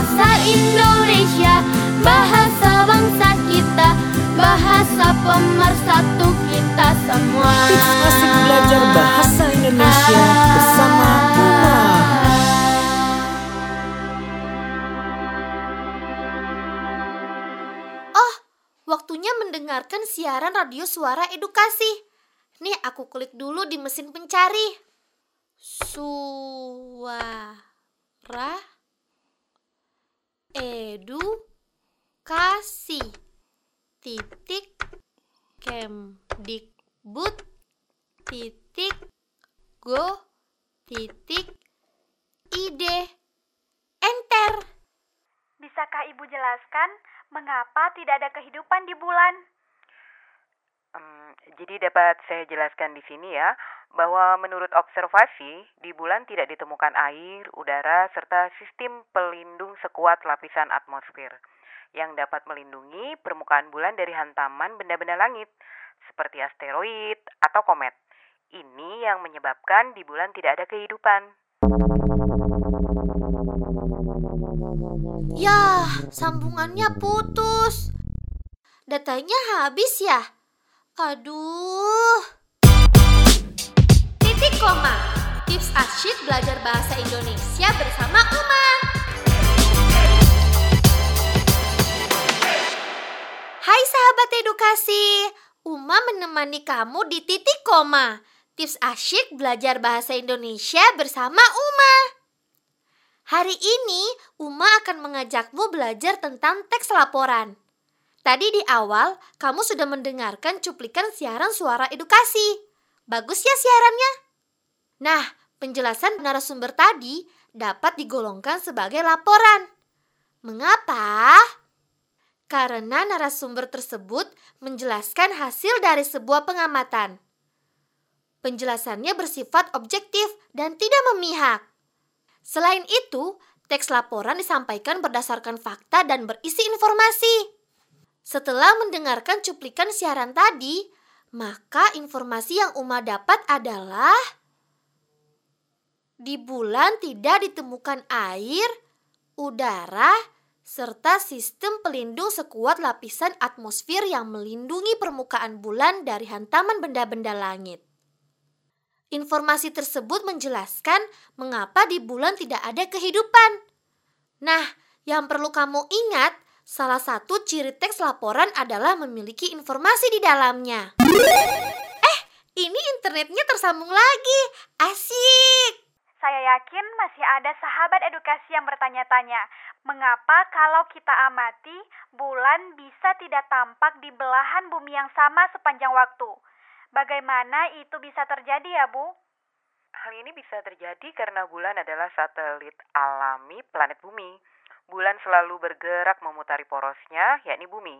Bahasa Indonesia, bahasa bangsa kita, bahasa pemersatu kita semua. Tips asik belajar bahasa Indonesia bersama Uma. Oh, waktunya mendengarkan siaran radio suara edukasi. Nih, aku klik dulu di mesin pencari. Suara edukasi titik kemdikbud titik go titik id enter. Bisakah Ibu jelaskan mengapa tidak ada kehidupan di bulan? Em, jadi dapat saya jelaskan di sini ya, bahwa menurut observasi, di bulan tidak ditemukan air, udara, serta sistem pelindung sekuat lapisan atmosfer yang dapat melindungi permukaan bulan dari hantaman benda-benda langit, seperti asteroid atau komet. Ini yang menyebabkan di bulan tidak ada kehidupan. Yah, sambungannya putus. Datanya habis ya? Aduh. Menemani kamu di titik koma. Tips asyik belajar bahasa Indonesia bersama Uma. Hari ini, Uma akan mengajakmu belajar tentang teks laporan. Tadi di awal, kamu sudah mendengarkan cuplikan siaran suara edukasi. Bagus ya siarannya? Nah, penjelasan narasumber tadi dapat digolongkan sebagai laporan. Mengapa? Karena narasumber tersebut menjelaskan hasil dari sebuah pengamatan. Penjelasannya bersifat objektif dan tidak memihak. Selain itu, teks laporan disampaikan berdasarkan fakta dan berisi informasi. Setelah mendengarkan cuplikan siaran tadi, maka informasi yang Uma dapat adalah di bulan tidak ditemukan air, udara, serta sistem pelindung sekuat lapisan atmosfer yang melindungi permukaan bulan dari hantaman benda-benda langit. Informasi tersebut menjelaskan mengapa di bulan tidak ada kehidupan. Nah, yang perlu kamu ingat, salah satu ciri teks laporan adalah memiliki informasi di dalamnya. Eh, ini internetnya tersambung lagi. Asik! Saya yakin masih ada sahabat edukasi yang bertanya-tanya, mengapa kalau kita amati, bulan bisa tidak tampak di belahan bumi yang sama sepanjang waktu? Bagaimana itu bisa terjadi ya, Bu? Hal ini bisa terjadi karena bulan adalah satelit alami planet bumi. Bulan selalu bergerak memutari porosnya, yakni bumi,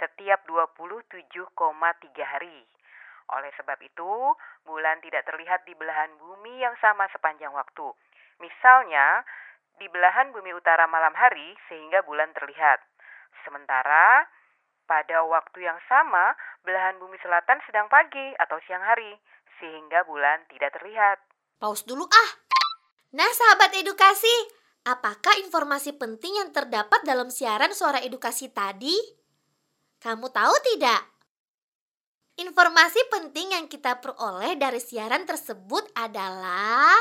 setiap 27,3 hari. Oleh sebab itu, bulan tidak terlihat di belahan bumi yang sama sepanjang waktu. Misalnya, di belahan bumi utara malam hari sehingga bulan terlihat. Sementara pada waktu yang sama, belahan bumi selatan sedang pagi atau siang hari, sehingga bulan tidak terlihat. Pause dulu ah. Nah, sahabat edukasi, apakah informasi penting yang terdapat dalam siaran suara edukasi tadi? Kamu tahu tidak? Informasi penting yang kita peroleh dari siaran tersebut adalah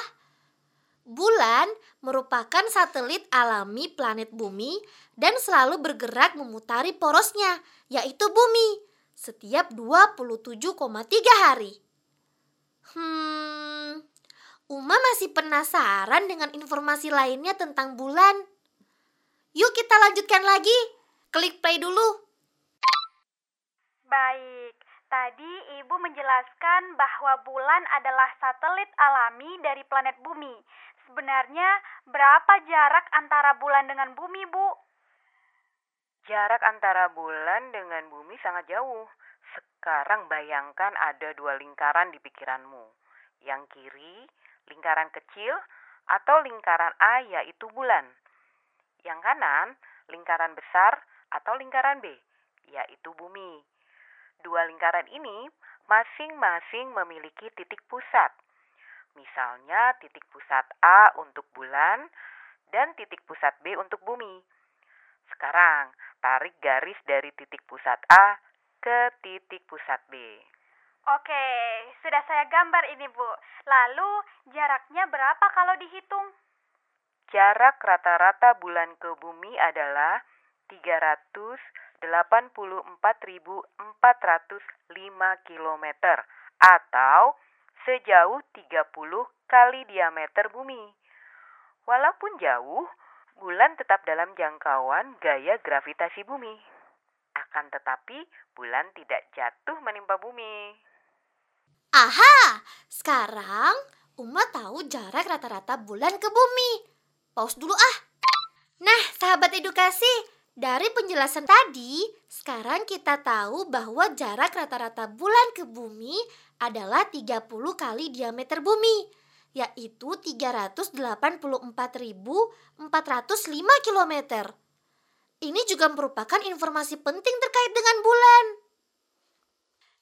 Bulan merupakan satelit alami planet bumi dan selalu bergerak memutari porosnya, yaitu bumi, setiap 27,3 hari. Hmm, Uma masih penasaran dengan informasi lainnya tentang bulan. Yuk kita lanjutkan lagi. Klik play dulu. Baik, tadi Ibu menjelaskan bahwa bulan adalah satelit alami dari planet bumi. Sebenarnya berapa jarak antara bulan dengan bumi, Bu? Jarak antara bulan dengan bumi sangat jauh. Sekarang bayangkan ada dua lingkaran di pikiranmu. Yang kiri, lingkaran kecil, atau lingkaran A yaitu bulan. Yang kanan, lingkaran besar atau lingkaran B yaitu bumi. Dua lingkaran ini masing-masing memiliki titik pusat. Misalnya titik pusat A untuk bulan dan titik pusat B untuk bumi. Sekarang, tarik garis dari titik pusat A ke titik pusat B. Oke, sudah saya gambar ini, Bu. Lalu, jaraknya berapa kalau dihitung? Jarak rata-rata bulan ke bumi adalah 384.405 km atau sejauh 30 kali diameter bumi. Walaupun jauh, bulan tetap dalam jangkauan gaya gravitasi bumi. Akan tetapi, bulan tidak jatuh menimpa bumi. Aha, sekarang Uma tahu jarak rata-rata bulan ke bumi. Pause dulu ah. Nah, sahabat edukasi, dari penjelasan tadi, sekarang kita tahu bahwa jarak rata-rata bulan ke bumi adalah 30 kali diameter bumi, yaitu 384.405 km. Ini juga merupakan informasi penting terkait dengan bulan.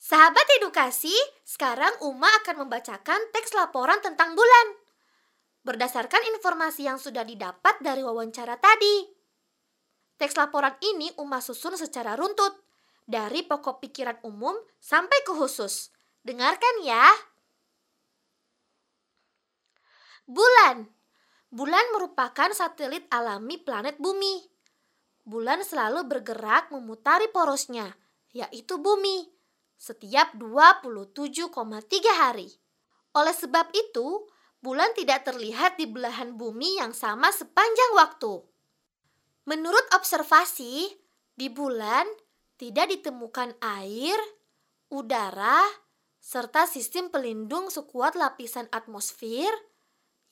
Sahabat edukasi, sekarang Uma akan membacakan teks laporan tentang bulan. Berdasarkan informasi yang sudah didapat dari wawancara tadi. Teks laporan ini Uma susun secara runtut, dari pokok pikiran umum sampai ke khusus. Dengarkan ya. Bulan Bulan merupakan satelit alami planet bumi. Bulan selalu bergerak memutari porosnya, yaitu bumi, setiap 27,3 hari. Oleh sebab itu, bulan tidak terlihat di belahan bumi yang sama sepanjang waktu. Menurut observasi, di bulan tidak ditemukan air, udara, serta sistem pelindung sekuat lapisan atmosfer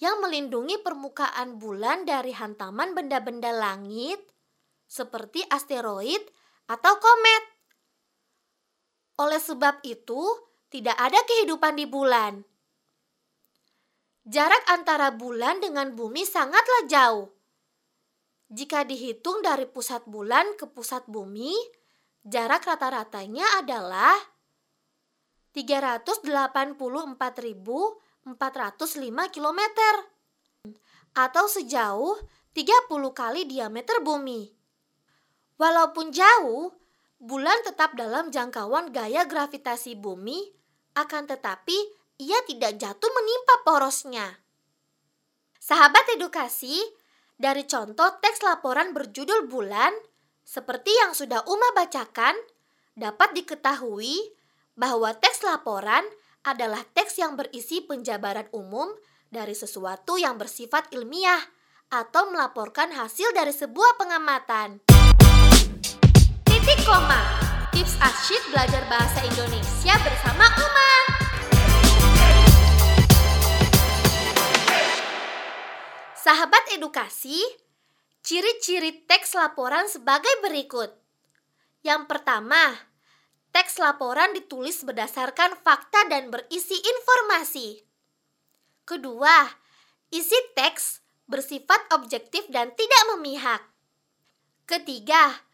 yang melindungi permukaan bulan dari hantaman benda-benda langit seperti asteroid atau komet. Oleh sebab itu, tidak ada kehidupan di bulan. Jarak antara bulan dengan bumi sangatlah jauh. Jika dihitung dari pusat bulan ke pusat bumi, jarak rata-ratanya adalah 384.405 km atau sejauh 30 kali diameter bumi. Walaupun jauh, bulan tetap dalam jangkauan gaya gravitasi bumi, akan tetapi ia tidak jatuh menimpa porosnya. Sahabat edukasi, dari contoh teks laporan berjudul bulan, seperti yang sudah Uma bacakan, dapat diketahui bahwa teks laporan adalah teks yang berisi penjabaran umum dari sesuatu yang bersifat ilmiah atau melaporkan hasil dari sebuah pengamatan. Titik koma. Tips asyik belajar bahasa Indonesia bersama Uma. Sahabat edukasi, ciri-ciri teks laporan sebagai berikut. Yang pertama, teks laporan ditulis berdasarkan fakta dan berisi informasi. Kedua, isi teks bersifat objektif dan tidak memihak. Ketiga,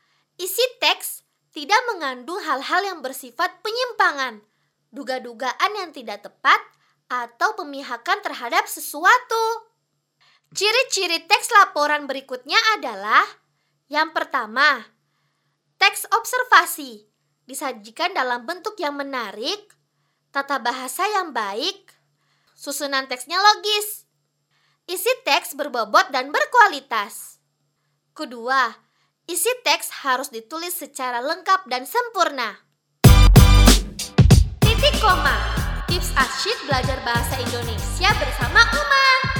Isi teks tidak mengandung hal-hal yang bersifat penyimpangan, duga-dugaan yang tidak tepat, atau pemihakan terhadap sesuatu. Ciri-ciri teks laporan berikutnya adalah yang pertama, teks observasi disajikan dalam bentuk yang menarik, tata bahasa yang baik, susunan teksnya logis, isi teks berbobot dan berkualitas. Kedua, Isi teks harus ditulis secara lengkap dan sempurna. Titik koma. Tips asyik belajar bahasa Indonesia bersama Uma.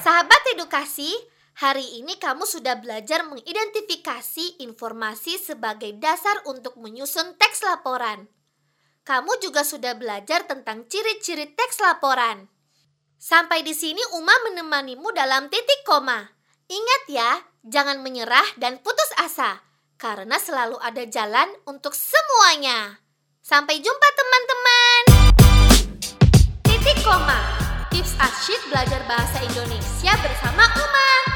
Sahabat edukasi, hari ini kamu sudah belajar mengidentifikasi informasi sebagai dasar untuk menyusun teks laporan. Kamu juga sudah belajar tentang ciri-ciri teks laporan. Sampai di sini Uma menemanimu dalam titik koma. Ingat ya, jangan menyerah dan putus asa, karena selalu ada jalan untuk semuanya. Sampai jumpa teman-teman. Koma. Asyik belajar bahasa Indonesia bersama Umar.